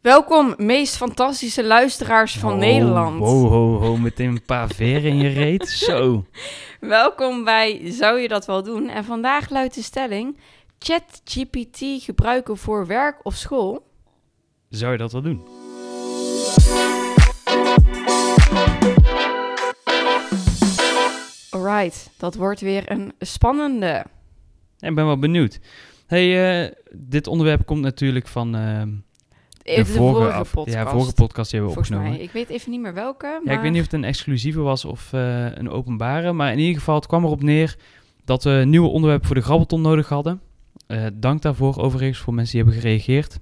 Welkom, meest fantastische luisteraars van Oh, Nederland. Ho, ho, ho, meteen een paar veren in je reet. Zo. Welkom bij Zou je dat wel doen? En vandaag luidt de stelling: ChatGPT gebruiken voor werk of school? Zou je dat wel doen? Alright, dat wordt weer een spannende. Ik ben wel benieuwd. Hey, eh, dit onderwerp komt natuurlijk van eh, De, vorige, af- podcast. Ja, vorige podcast die hebben we Volgens opgenomen. mij. Ik weet even niet meer welke. Ja, Maar... ik weet niet of het een exclusieve was of eh, een openbare. Maar in ieder geval, het kwam erop neer dat we een nieuwe onderwerp voor de grabbelton nodig hadden. Eh, dank daarvoor overigens voor mensen die hebben gereageerd.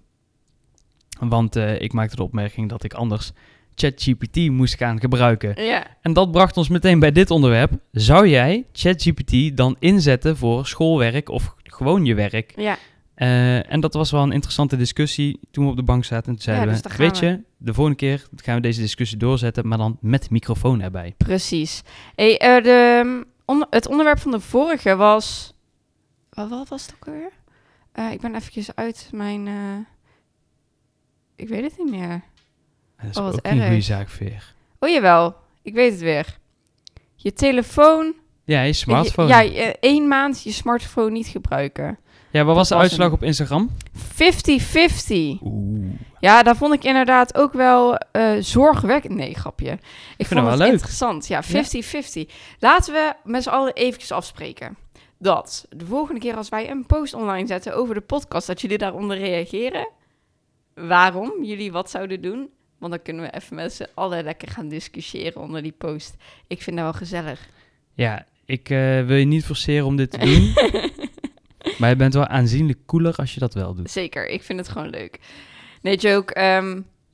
Want eh, ik maakte de opmerking dat ik anders ChatGPT moest gaan gebruiken. Ja, En dat bracht ons meteen bij dit onderwerp. Zou jij ChatGPT dan inzetten voor schoolwerk of gewoon je werk? ja. Eh, en dat was wel een interessante discussie toen we op de bank zaten. En toen zeiden Ja, dus we, weet je, de volgende keer gaan we deze discussie doorzetten, maar dan met microfoon erbij. precies. Hey, eh, de, on- het onderwerp van de vorige was. Wat, wat was het ook alweer? Eh, ik ben eventjes uit mijn. Ik weet het niet meer. Dat is Oh, wat ook een goede erg. zaak, Veer. Oh jawel, ik weet het weer. Je telefoon. Ja, je smartphone. Ja, één maand je smartphone niet gebruiken. Wat was de was uitslag op Instagram? 50-50. Oeh. Ja, daar vond ik inderdaad ook wel eh zorgwekkend. Nee, grapje. Ik vind vond het het wel leuk. interessant. Ja, 50-50. Laten we met z'n allen eventjes afspreken. Dat de volgende keer als wij een post online zetten over de podcast, dat jullie daaronder reageren. Waarom jullie wat zouden doen. Want dan kunnen we even met z'n allen lekker gaan discussiëren onder die post. Ik vind dat wel gezellig. Ja, ik eh, wil je niet forceren om dit te doen. maar je bent wel aanzienlijk cooler als je dat wel doet. Zeker, ik vind het gewoon leuk. Nee, joke.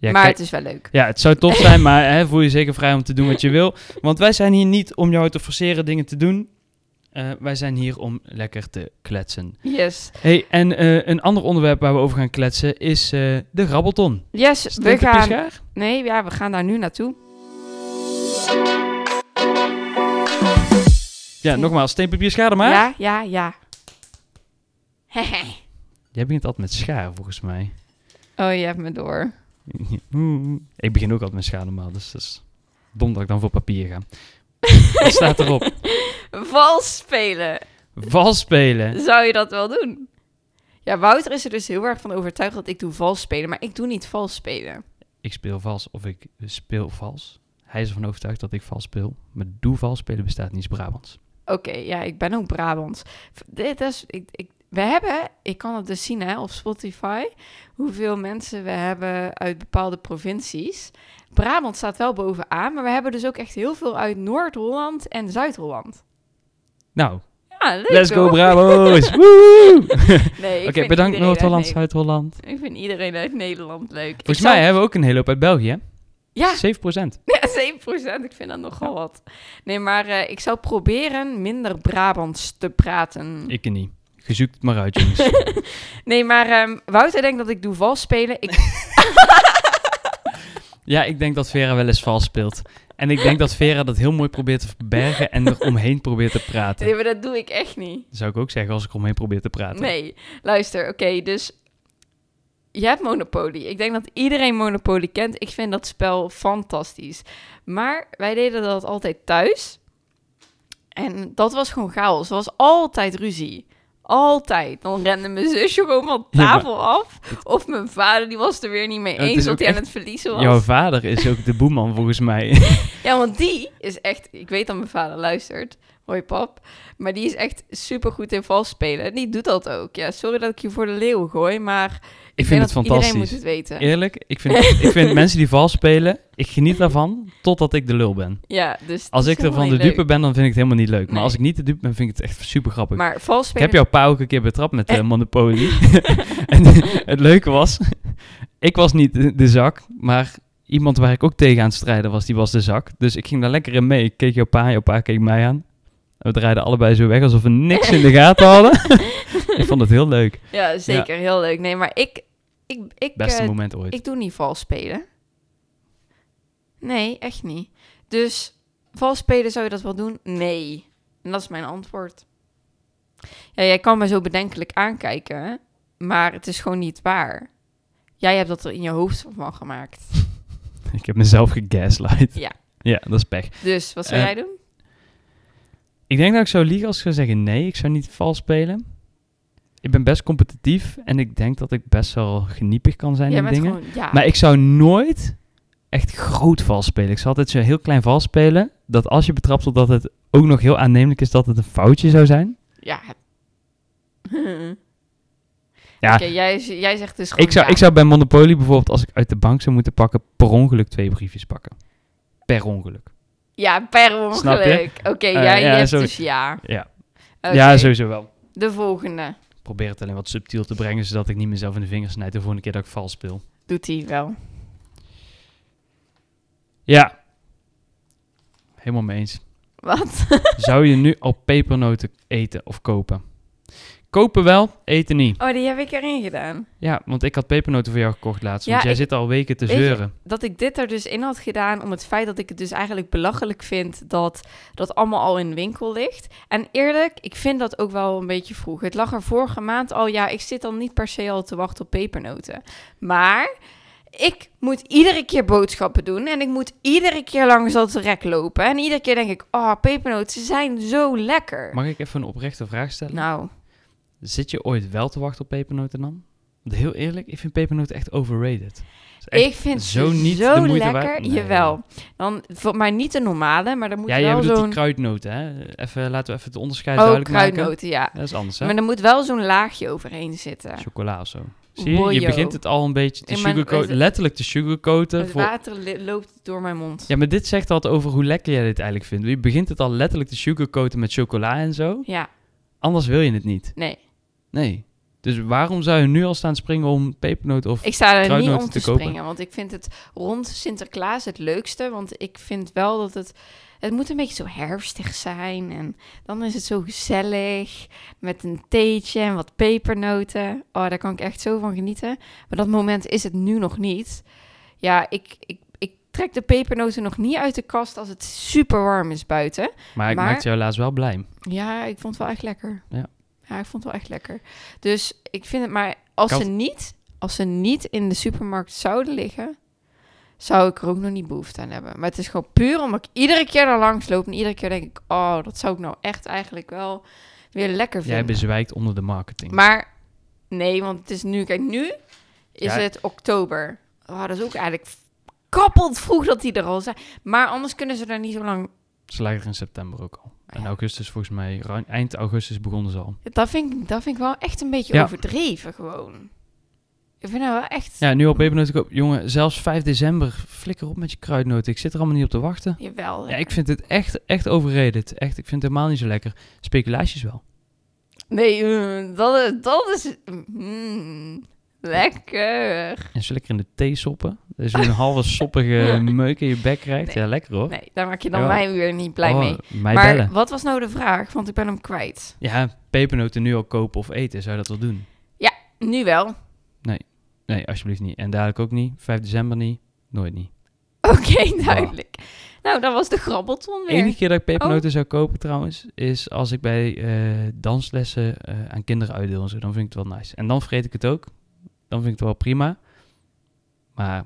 Ja, maar kijk, het is wel leuk. Ja, het zou tof zijn, maar hè, voel je zeker vrij om te doen wat je wil. Want wij zijn hier niet om jou te forceren dingen te doen. Eh, wij zijn hier om lekker te kletsen. Yes. Hey, en eh, een ander onderwerp waar we over gaan kletsen is eh, de grabbelton. Yes, we Steen, papier, gaan... Nee, ja, we gaan daar nu naartoe. Ja, nogmaals, steen, papier, schaar maar. Ja, ja, ja. Jij begint altijd met schaar, volgens mij. oh, je hebt me door. ik begin ook altijd met schaar normaal, dus dat is dom dat ik dan voor papier ga. Wat staat erop? Vals spelen. Vals spelen. Zou je dat wel doen? Ja, Wouter is er dus heel erg van overtuigd dat ik doe vals spelen, maar ik doe niet vals spelen. Ik speel vals of ik speel vals. Hij is ervan overtuigd dat ik vals speel. Maar doe vals spelen bestaat niet in Brabants. Oké, ja, ik ben ook Brabants. Dit is, ik, ik, we hebben, ik kan het dus zien hè, op Spotify, hoeveel mensen we hebben uit bepaalde provincies. Brabant staat wel bovenaan, maar we hebben dus ook echt heel veel uit Noord-Holland en Zuid-Holland. Nou, Ja, leuk let's go hoor. Woe! Nee, Oké, bedankt Noord-Holland, Zuid-Holland. Ik vind iedereen uit Nederland leuk. Volgens Ik zou- mij hebben we ook een hele hoop uit België? Ja, 7%. Ja, 7%. Ik vind dat nogal wat. Nee, maar eh, ik zou proberen minder Brabants te praten. Ik niet. Je zoekt het maar uit, jongens. Nee, maar ehm, Wouter denkt dat ik doe vals spelen. Ik... ja, ik denk dat Vera wel eens vals speelt. En ik denk dat Vera dat heel mooi probeert te verbergen en er omheen probeert te praten. Nee, maar dat doe ik echt niet. Dat zou ik ook zeggen als ik omheen probeer te praten. Nee, luister. Oké, dus je hebt Monopoly. Ik denk dat iedereen Monopoly kent. Ik vind dat spel fantastisch. Maar wij deden dat altijd thuis. En dat was gewoon chaos. Er was altijd ruzie. Altijd. Dan rende mijn zusje gewoon van Ja, tafel af. Of mijn vader, die was er weer niet mee eens dat hij aan het verliezen was. Jouw vader is ook de boeman, volgens mij. Ja, want die is echt... Ik weet dat mijn vader luistert. Hoi pap. Maar die is echt super goed in vals spelen. En die doet dat ook. Ja, sorry dat ik je voor de leeuw gooi, maar... Ik vind het dat Iedereen moet fantastisch. het weten. Eerlijk, ik vind, ik vind mensen die vals spelen, ik geniet daarvan totdat ik de lul ben. Ja, dus... Als ik is ervan de dupe ben, dan vind ik het helemaal niet leuk. Maar als ik niet de dupe ben, vind ik het echt super grappig. Maar vals ik spelen... heb jouw pa ook een keer betrapt met Eh. Monopoly. en het leuke was, ik was niet de, de zak, maar iemand waar ik ook tegen aan het strijden was, die was de zak. Dus ik ging daar lekker in mee. Ik keek jouw pa, jouw pa keek mij aan. En we draaiden allebei zo weg alsof we niks in de gaten hadden. ik vond het heel leuk. Ja, zeker. Heel leuk. Nee, maar ik... ik, ik Beste eh, moment ooit. Ik doe niet vals spelen. Nee, echt niet. Dus vals spelen zou je dat wel doen? Nee. En dat is mijn antwoord. Ja, jij kan me zo bedenkelijk aankijken, maar het is gewoon niet waar. Jij hebt dat er in je hoofd van gemaakt. Ik heb mezelf gegaslight. Ja. Ja, dat is pech. Dus wat zou Eh, jij doen? Ik denk dat ik zou liegen als ik zou zeggen nee, ik zou niet vals spelen. Ik ben best competitief en ik denk dat ik best wel geniepig kan zijn Jij in bent dingen. gewoon, ja. Maar ik zou nooit echt groot vals spelen. Ik zou altijd zo heel klein vals spelen. Dat als je betrapt wordt dat het ook nog heel aannemelijk is dat het een foutje zou zijn. Ja. Ja, Oké, jij, jij zegt dus gewoon ik, zou, ja. ik zou bij Monopoly bijvoorbeeld, als ik uit de bank zou moeten pakken, per ongeluk twee briefjes pakken. Per ongeluk. Ja, per ongeluk. Oké, Eh, ja, je ja, hebt zo- dus ja. Ja, sowieso wel. De volgende Ik probeer het alleen wat subtiel te brengen, zodat ik niet mezelf in de vingers snijd de volgende keer dat ik vals speel. doet hij wel. Ja. Helemaal mee eens. Wat? Zou je nu al pepernoten eten of kopen? Kopen wel, eten niet. Oh, die heb ik erin gedaan. Ja, want ik had pepernoten voor jou gekocht laatst. Want Ja, jij ik- zit al weken te je- zeuren. Dat ik dit er dus in had gedaan om het feit dat ik het dus eigenlijk belachelijk vind dat dat allemaal al in de winkel ligt. En eerlijk, ik vind dat ook wel een beetje vroeg. Het lag er vorige maand al. Ja, ik zit dan niet per se al te wachten op pepernoten. Maar ik moet iedere keer boodschappen doen en ik moet iedere keer langs dat rek lopen. En iedere keer denk ik, oh, pepernoten ze zijn zo lekker. Mag ik even een oprechte vraag stellen? Nou, Zit je ooit wel te wachten op pepernoten dan? Want heel eerlijk, ik vind pepernoten echt overrated. Echt- ik vind zo niet zo lekker. waard? Nee. Jawel. Dan, voor mij niet de normale, maar dan moet ja, wel zo'n... die kruidnoten, hè? Even, laten we even het onderscheid Oh, duidelijk maken. kruidnoten, ja. Dat is anders, hè? Maar er moet wel zo'n laagje overheen zitten. Chocola of zo. Zie je? Je begint het al een beetje te sugarcoaten. Letterlijk te sugarcoaten. Het Voor... water loopt door mijn mond. Ja, maar dit zegt wat over hoe lekker jij dit eigenlijk vindt. Je begint het al letterlijk te sugarcoaten met chocola en zo. Ja, Anders wil je het niet. nee. Nee. Dus waarom zou je nu al staan springen om pepernoten of... Ik sta er niet om te, te kopen. springen, want ik vind het rond Sinterklaas het leukste. Want ik vind wel dat het... Het moet een beetje zo herfstig zijn. En dan is het zo gezellig. Met een theetje en wat pepernoten. Oh, daar kan ik echt zo van genieten. Maar dat moment is het nu nog niet. Ja, ik, ik, ik trek de pepernoten nog niet uit de kast als het super warm is buiten. Maar ik Maar- maakte jou laatst wel blij. Ja, ik vond het wel echt lekker. Ja. Ja, ik vond het wel echt lekker. Dus ik vind het maar... Als, ze niet, als ze niet in de supermarkt zouden liggen... zou ik er ook nog niet behoefte aan hebben. Maar het is gewoon puur omdat ik iedere keer daar langs loop... en iedere keer denk ik... oh, dat zou ik nou echt eigenlijk wel weer lekker Jij vinden. bezwijkt onder de marketing. Maar nee, want het is nu... Kijk, nu is Ja. het oktober. Oh, dat is ook eigenlijk kappeld vroeg dat die er al zijn. Maar anders kunnen ze er niet zo lang... Ze lijken in september ook al. En Ja. augustus volgens mij, eind augustus begonnen ze al. Dat vind, ik, dat vind ik wel echt een beetje Ja. overdreven gewoon. Ik vind dat wel echt... Ja, nu pepernoten kopen. Jongen, zelfs 5 december, flikker op met je kruidnoten. Ik zit er allemaal niet op te wachten. Jawel. Ja, ik vind het echt, echt overrated. Echt, ik vind het helemaal niet zo lekker. Speculaties wel. Nee, eh, dat, is- dat is... mm, lekker. En zo lekker in de thee soppen. Je een halve soppige meuk in je bek krijgt. Nee. Ja, lekker hoor. Nee, daar maak je dan Ja. mij weer niet blij Oh, mee. Mij Maar bellen. wat was nou de vraag? Want ik ben hem kwijt. Ja, pepernoten nu al kopen of eten. Zou je dat wel doen? Nu wel. Nee, alsjeblieft niet. En dadelijk ook niet. 5 december niet. Nooit niet. Oké, duidelijk. Nou, dat was de grabbelton De weer. enige keer dat ik pepernoten Oh. zou kopen trouwens, is als ik bij eh, danslessen eh, aan kinderen uitdeel en zo. Dan vind ik het wel nice. En dan vreet ik het ook. Dan vind ik het wel prima. Maar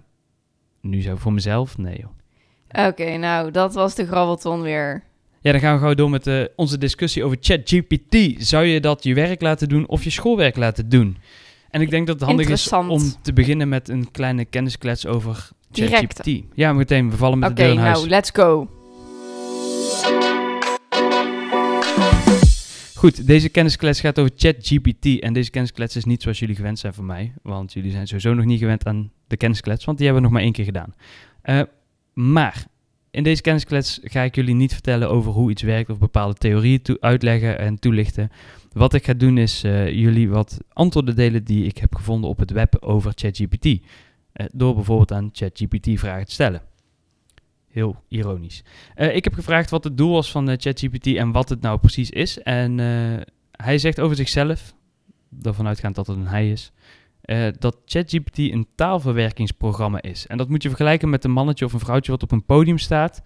nu zou ik voor mezelf, nee joh. Oké, nou, dat was de grabbelton weer. Ja, dan gaan we gauw door met eh, onze discussie over ChatGPT. Zou je dat je werk laten doen of je schoolwerk laten doen? En ik denk dat het handig is om te beginnen met een kleine kennisklets over. ChatGPT. Ja, meteen. We vallen met Oké, de deur in huis. nou, let's go. Goed, deze kennisklets gaat over ChatGPT. En deze kennisklets is niet zoals jullie gewend zijn van mij. Want jullie zijn sowieso nog niet gewend aan de kennisklets, want die hebben we nog maar één keer gedaan. Eh, maar in deze kennisklets ga ik jullie niet vertellen over hoe iets werkt of bepaalde theorieën uitleggen en toelichten. Wat ik ga doen is eh, jullie wat antwoorden delen die ik heb gevonden op het web over ChatGPT. Eh, door bijvoorbeeld aan ChatGPT vragen te stellen. Heel ironisch. Eh, ik heb gevraagd wat het doel was van eh, ChatGPT en wat het nou precies is. En eh, hij zegt over zichzelf, ervan uitgaand dat het een hij is, eh, dat ChatGPT een taalverwerkingsprogramma is. En dat moet je vergelijken met een mannetje of een vrouwtje wat op een podium staat.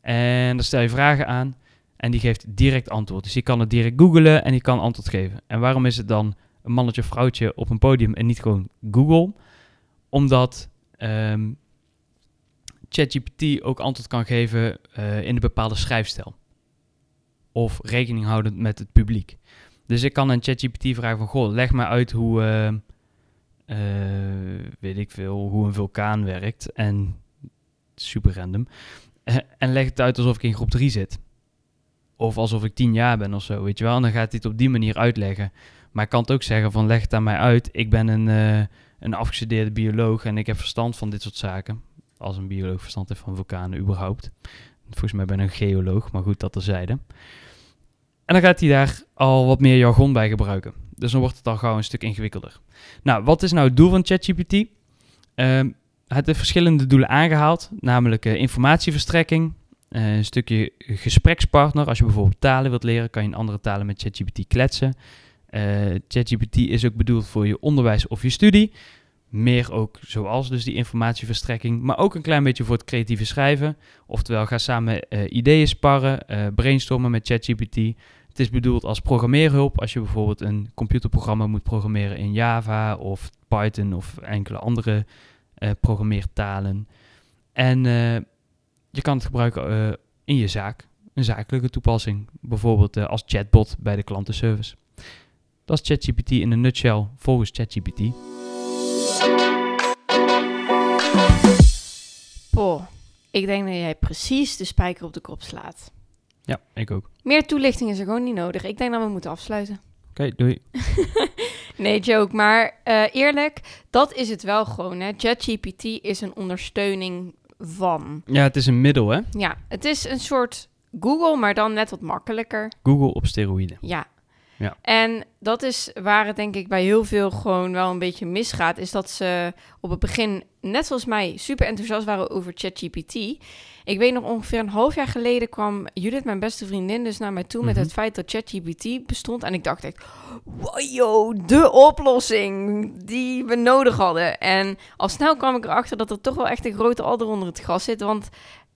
En daar stel je vragen aan en die geeft direct antwoord. Dus je kan het direct googlen en je kan antwoord geven. En waarom is het dan een mannetje of vrouwtje op een podium en niet gewoon Google? omdat ehm, ChatGPT ook antwoord kan geven eh, in een bepaalde schrijfstijl. Of rekening houdend met het publiek. Dus ik kan een ChatGPT vragen van, goh, leg maar uit hoe, ehm, eh, weet ik veel, hoe een vulkaan werkt. En super random. Eh, en leg het uit alsof ik in groep 3 zit. Of alsof ik 10 jaar ben of zo, weet je wel. En dan gaat hij het op die manier uitleggen. Maar ik kan het ook zeggen van, leg het aan mij uit. Ik ben een, eh, een afgestudeerde bioloog en ik heb verstand van dit soort zaken. Als een bioloog verstand heeft van vulkanen überhaupt. Volgens mij ben ik een geoloog, maar goed, dat terzijde. En dan gaat hij daar al wat meer jargon bij gebruiken. Dus dan wordt het al gauw een stuk ingewikkelder. Nou, wat is nou het doel van ChatGPT? Ehm het heeft verschillende doelen aangehaald, namelijk eh, informatieverstrekking, eh, een stukje gesprekspartner. Als je bijvoorbeeld talen wilt leren, kan je in andere talen met ChatGPT kletsen. Eh, ChatGPT is ook bedoeld voor je onderwijs of je studie. Meer ook zoals dus die informatieverstrekking, maar ook een klein beetje voor het creatieve schrijven. Oftewel, ga samen eh, ideeën sparren, eh, brainstormen met ChatGPT. Het is bedoeld als programmeerhulp als je bijvoorbeeld een computerprogramma moet programmeren in Java of Python of enkele andere eh, programmeertalen. En je kan het gebruiken in je zaak, een zakelijke toepassing. Bijvoorbeeld als chatbot bij de klantenservice. Dat is ChatGPT in een nutshell volgens ChatGPT. Ik denk dat jij precies de spijker op de kop slaat. Ja, ik ook. Meer toelichting is er gewoon niet nodig. Ik denk dat we moeten afsluiten. Oké, doei. Nee, joke. Maar eh, eerlijk, dat is het wel gewoon. Hè. ChatGPT is een ondersteuning van. Ja, het is een middel, hè? Ja, het is een soort Google, maar dan net wat makkelijker. Google op steroïden. Ja. Ja. En dat is waar het denk ik bij heel veel gewoon wel een beetje misgaat. Is dat ze op het begin, net zoals mij, super enthousiast waren over ChatGPT. Ik weet nog ongeveer een half jaar geleden kwam Judith, mijn beste vriendin, dus naar mij toe met Mhm. het feit dat ChatGPT bestond. En ik dacht echt, wow, yo, de oplossing die we nodig hadden. En al snel kwam ik erachter dat er toch wel echt een grote adder onder het gras zit. Want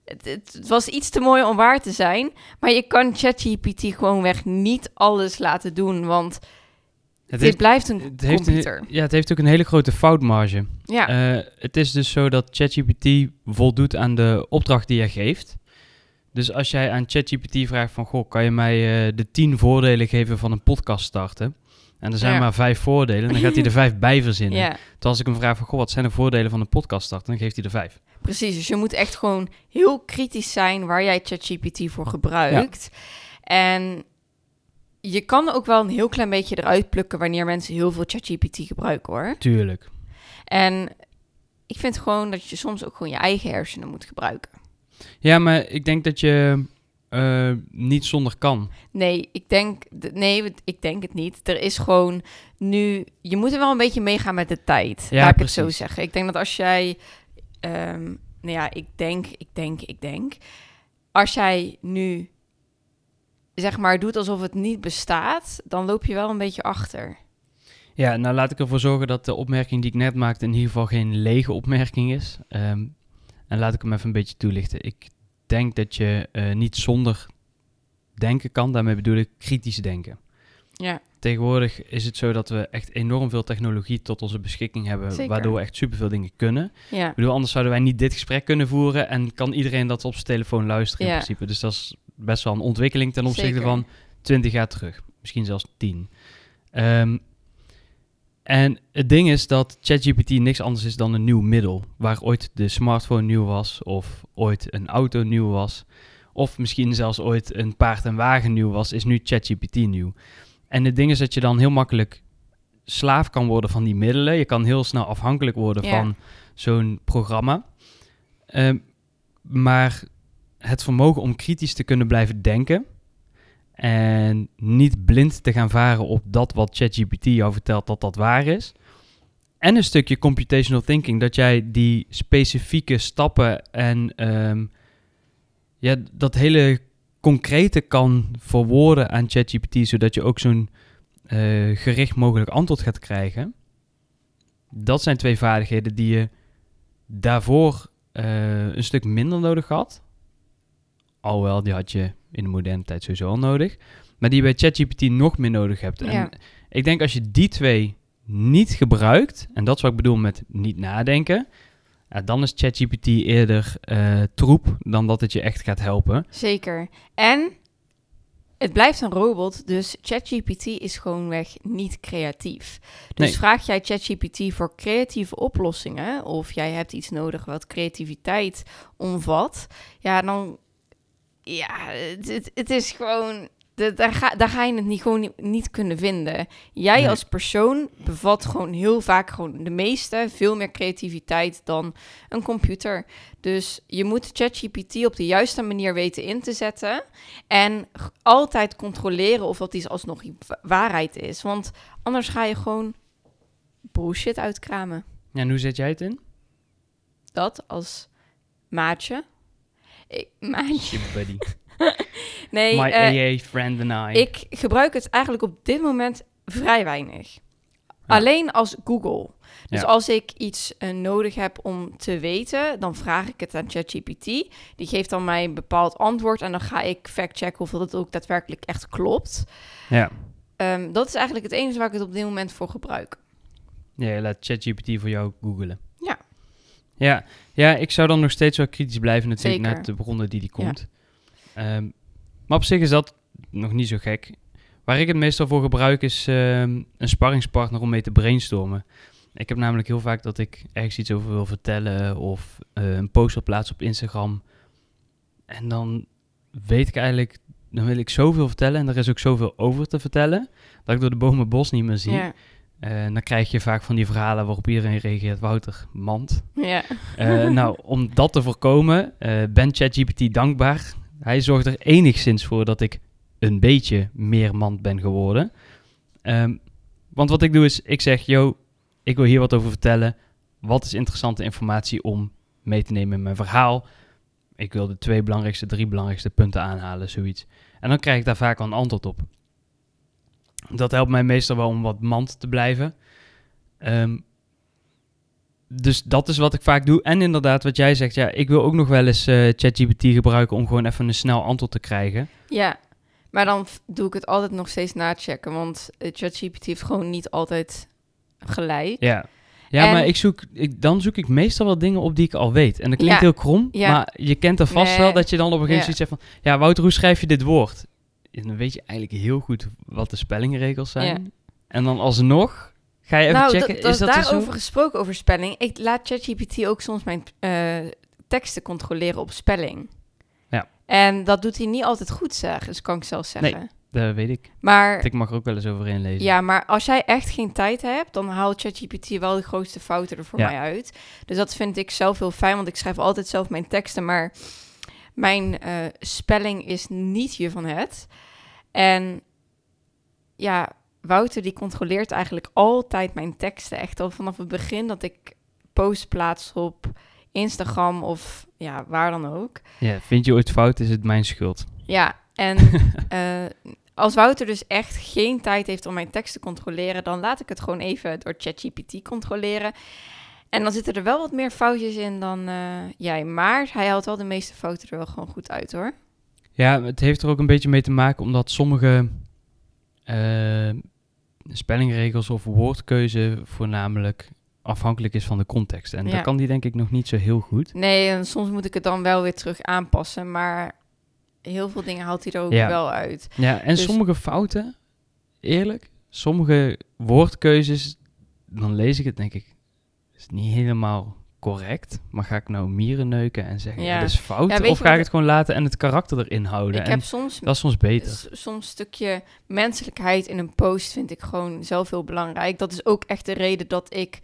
het, het was iets te mooi om waar te zijn. Maar je kan ChatGPT gewoonweg niet alles laten doen, want Het dit heeft, blijft een het heeft computer. Een, ja, het heeft ook een hele grote foutmarge. ja, Eh, het is dus zo dat ChatGPT voldoet aan de opdracht die je geeft. Dus als jij aan ChatGPT vraagt van... Goh, kan je mij eh, de tien voordelen geven van een podcast starten? En er zijn Ja. maar vijf voordelen. Dan gaat hij er vijf bij verzinnen. ja, Terwijl als ik hem vraag van... Goh, wat zijn de voordelen van een podcast starten? Dan geeft hij er vijf. Precies. Dus je moet echt gewoon heel kritisch zijn waar jij ChatGPT voor gebruikt. En je kan ook wel een heel klein beetje eruit plukken wanneer mensen heel veel ChatGPT gebruiken hoor. Tuurlijk. En ik vind gewoon dat je soms ook gewoon je eigen hersenen moet gebruiken. Ja, maar ik denk dat je eh, niet zonder kan. Nee, ik denk, nee, ik denk het niet. Er is gewoon nu, je moet er wel een beetje meegaan met de tijd. Ja, laat ik het zo precies. zeggen. Ik denk dat als jij, ehm, nou ja, ik denk, ik denk, ik denk, als jij nu, zeg maar, doet alsof het niet bestaat, dan loop je wel een beetje achter. Ja, nou laat ik ervoor zorgen dat de opmerking die ik net maakte in ieder geval geen lege opmerking is. Ehm, en laat ik hem even een beetje toelichten. Ik denk dat je eh, niet zonder denken kan. Daarmee bedoel ik kritisch denken. Ja, Tegenwoordig is het zo dat we echt enorm veel technologie tot onze beschikking hebben, Zeker. waardoor we echt superveel dingen kunnen. ja, Ik bedoel, anders zouden wij niet dit gesprek kunnen voeren en kan iedereen dat op zijn telefoon luisteren in Ja. principe. Dus dat is best wel een ontwikkeling ten opzichte Zeker. van 20 jaar terug. Misschien zelfs 10. Ehm, en het ding is dat ChatGPT niks anders is dan een nieuw middel. Waar ooit de smartphone nieuw was, of ooit een auto nieuw was, of misschien zelfs ooit een paard en wagen nieuw was, is nu ChatGPT nieuw. En het ding is dat je dan heel makkelijk slaaf kan worden van die middelen. Je kan heel snel afhankelijk worden Ja. van zo'n programma. Ehm, maar het vermogen om kritisch te kunnen blijven denken en niet blind te gaan varen op dat wat ChatGPT jou vertelt dat dat waar is. En een stukje computational thinking, dat jij die specifieke stappen en ehm, ja, dat hele concrete kan verwoorden aan ChatGPT, zodat je ook zo'n eh, gericht mogelijk antwoord gaat krijgen. Dat zijn twee vaardigheden die je daarvoor eh, een stuk minder nodig had. Alhoewel, die had je in de moderne tijd sowieso al nodig. Maar die je bij ChatGPT nog meer nodig hebt. En Ja. ik denk als je die twee niet gebruikt, en dat is wat ik bedoel met niet nadenken, ja, dan is ChatGPT eerder eh, troep dan dat het je echt gaat helpen. Zeker. En het blijft een robot, dus ChatGPT is gewoonweg niet creatief. Dus Nee. vraag jij ChatGPT voor creatieve oplossingen, of jij hebt iets nodig wat creativiteit omvat, ja, dan, ja, het, het, het is gewoon, de- daar, ga, daar ga je het niet, gewoon niet, niet kunnen vinden. Jij Nee. als persoon bevat gewoon heel vaak gewoon de meeste, veel meer creativiteit dan een computer. Dus je moet ChatGPT op de juiste manier weten in te zetten. En altijd controleren of dat iets alsnog wa- waarheid is. Want anders ga je gewoon bullshit uitkramen. Ja, en hoe zet jij het in? Dat als maatje. Ik, maatje. Je buddy. Nee, My eh, AA friend and I. ik gebruik het eigenlijk op dit moment vrij weinig. Ja. Alleen als Google. Dus Ja. als ik iets eh, nodig heb om te weten, dan vraag ik het aan ChatGPT. Die geeft dan mij een bepaald antwoord en dan ga ik factchecken of dat ook daadwerkelijk echt klopt. Ja. Ehm, dat is eigenlijk het enige waar ik het op dit moment voor gebruik. ja, je laat ChatGPT voor jou googelen. Ja. Ja, ja, ik zou dan nog steeds wel kritisch blijven natuurlijk Zeker. naar de bronnen die die komt. Ehm, maar op zich is dat nog niet zo gek. Waar ik het meestal voor gebruik is ehm, een sparringspartner om mee te brainstormen. Ik heb namelijk heel vaak dat ik ergens iets over wil vertellen of eh, een post wil plaatsen op Instagram. En dan weet ik eigenlijk, dan wil ik zoveel vertellen en er is ook zoveel over te vertellen, dat ik door de bomen het bos niet meer zie. Ja. Eh, dan krijg je vaak van die verhalen waarop iedereen reageert, Wouter, mand. ja. Eh, nou, om dat te voorkomen, ben ChatGPT dankbaar. Hij zorgt er enigszins voor dat ik een beetje meer mand ben geworden. Ehm, want wat ik doe is, ik zeg, yo, ik wil hier wat over vertellen. Wat is interessante informatie om mee te nemen in mijn verhaal? Ik wil de twee belangrijkste, drie belangrijkste punten aanhalen, zoiets. En dan krijg ik daar vaak wel een antwoord op. Dat helpt mij meestal wel om wat mand te blijven. Ehm, dus dat is wat ik vaak doe. En inderdaad, wat jij zegt, ja, ik wil ook nog wel eens eh, ChatGPT gebruiken om gewoon even een snel antwoord te krijgen. ja. Maar dan doe ik het altijd nog steeds nachecken. Want eh, ChatGPT heeft gewoon niet altijd gelijk. Ja. Ja, En- maar ik zoek, ik, dan zoek ik meestal wel dingen op die ik al weet. En dat klinkt Ja. heel krom, Ja. maar je kent er vast Nee. wel dat je dan op een gegeven Ja. moment zoiets zegt van... Ja, Wouter, hoe schrijf je dit woord? En dan weet je eigenlijk heel goed wat de spellingregels zijn. Ja. En dan alsnog ga je even nou, checken, is dat daarover gesproken over spelling. Ik laat ChatGPT ook soms mijn eh, teksten controleren op spelling. Ja. En dat doet hij niet altijd goed, zeg. Dus kan ik zelf zeggen. Dat weet ik. Maar Ik mag er ook wel eens over inlezen. ja, maar als jij echt geen tijd hebt, dan haalt ChatGPT wel de grootste fouten er voor Ja. mij uit. Dus dat vind ik zelf heel fijn, want ik schrijf altijd zelf mijn teksten, maar mijn eh, spelling is niet je van het. En ja, Wouter die controleert eigenlijk altijd mijn teksten. Echt al vanaf het begin dat ik post plaats op Instagram of ja, waar dan ook. Ja, vind je ooit fout, is het mijn schuld. Ja, en eh, als Wouter dus echt geen tijd heeft om mijn tekst te controleren, dan laat ik het gewoon even door ChatGPT controleren. En dan zitten er wel wat meer foutjes in dan eh, jij. Maar hij haalt wel de meeste fouten er wel gewoon goed uit hoor. Ja, het heeft er ook een beetje mee te maken omdat sommige eh, spellingregels of woordkeuze voornamelijk afhankelijk is van de context. En Ja. dat kan die denk ik nog niet zo heel goed. Nee, en soms moet ik het dan wel weer terug aanpassen. Maar heel veel dingen haalt hij er ook Ja. wel uit. Ja, en Dus- sommige fouten, eerlijk, sommige woordkeuzes, dan lees ik het denk ik, is niet helemaal correct. Maar ga ik nou mieren neuken en zeggen, ja, dat is fout? Ja, of ga ik het gewoon laten en het karakter erin houden? Ik en heb soms dat is soms beter. Soms een stukje menselijkheid in een post vind ik gewoon zelf heel belangrijk. Dat is ook echt de reden dat ik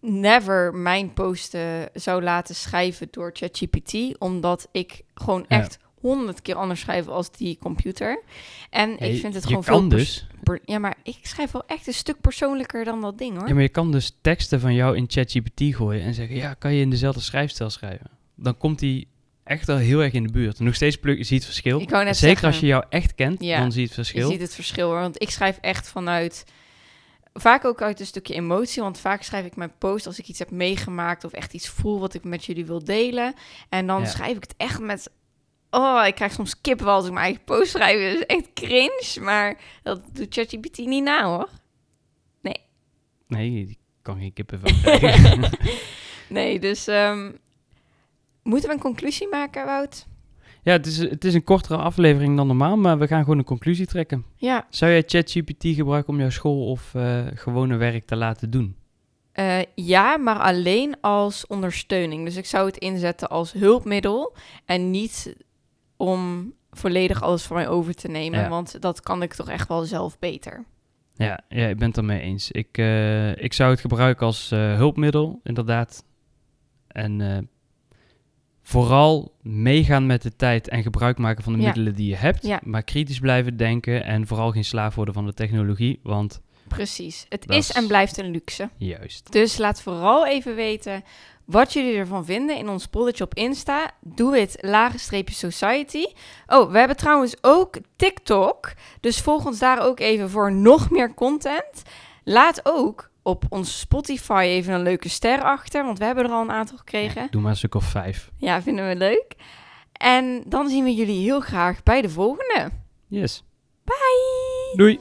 never mijn posten zou laten schrijven door ChatGPT. Omdat ik gewoon Ja. Honderd keer anders schrijf als die computer. En Hey, ik vind het je gewoon veel... dus, ja, maar ik schrijf wel echt een stuk persoonlijker dan dat ding, hoor. Ja, maar je kan dus teksten van jou in ChatGPT gooien en zeggen, ja, kan je in dezelfde schrijfstijl schrijven? Dan komt die echt al heel erg in de buurt. Nog steeds pluk, je ziet het verschil. Ik wou net Zeker zeggen. als je jou echt kent, Ja, dan zie je het Je verschil. ziet het verschil hoor. Want ik schrijf echt vanuit. Vaak ook uit een stukje emotie. Want vaak schrijf ik mijn post als ik iets heb meegemaakt. of echt iets voel wat ik met jullie wil delen. En dan Ja. schrijf ik het echt met. Oh, ik krijg soms kippenvel als ik mijn eigen post schrijf. Dat is echt cringe. Maar dat doet ChatGPT niet na hoor. Nee. Nee, ik kan geen kippenvel krijgen. Nee, dus ehm, moeten we een conclusie maken, Wout? ja, het is, het is een kortere aflevering dan normaal, maar we gaan gewoon een conclusie trekken. Ja, Zou jij ChatGPT gebruiken om jouw school of eh, gewone werk te laten doen? Eh, ja, maar alleen als ondersteuning. Dus ik zou het inzetten als hulpmiddel en niet om volledig alles voor mij over te nemen, Ja. want dat kan ik toch echt wel zelf beter. Ja, ja ik ben het ermee eens. Ik, eh, ik zou het gebruiken als eh, hulpmiddel, inderdaad. En eh, vooral meegaan met de tijd en gebruik maken van de Ja. middelen die je hebt. Ja. Maar kritisch blijven denken en vooral geen slaaf worden van de technologie. Want Precies. Het Dat is en blijft een luxe. juist. Dus laat vooral even weten wat jullie ervan vinden in ons polletje op Insta. Doe het lagenstreepje society. Oh, we hebben trouwens ook TikTok. Dus volg ons daar ook even voor nog meer content. Laat ook op ons Spotify even een leuke ster achter. Want we hebben er al een aantal gekregen. Ja, doe maar een stuk of vijf. Ja, vinden we leuk. En dan zien we jullie heel graag bij de volgende. Yes. Bye! Doei.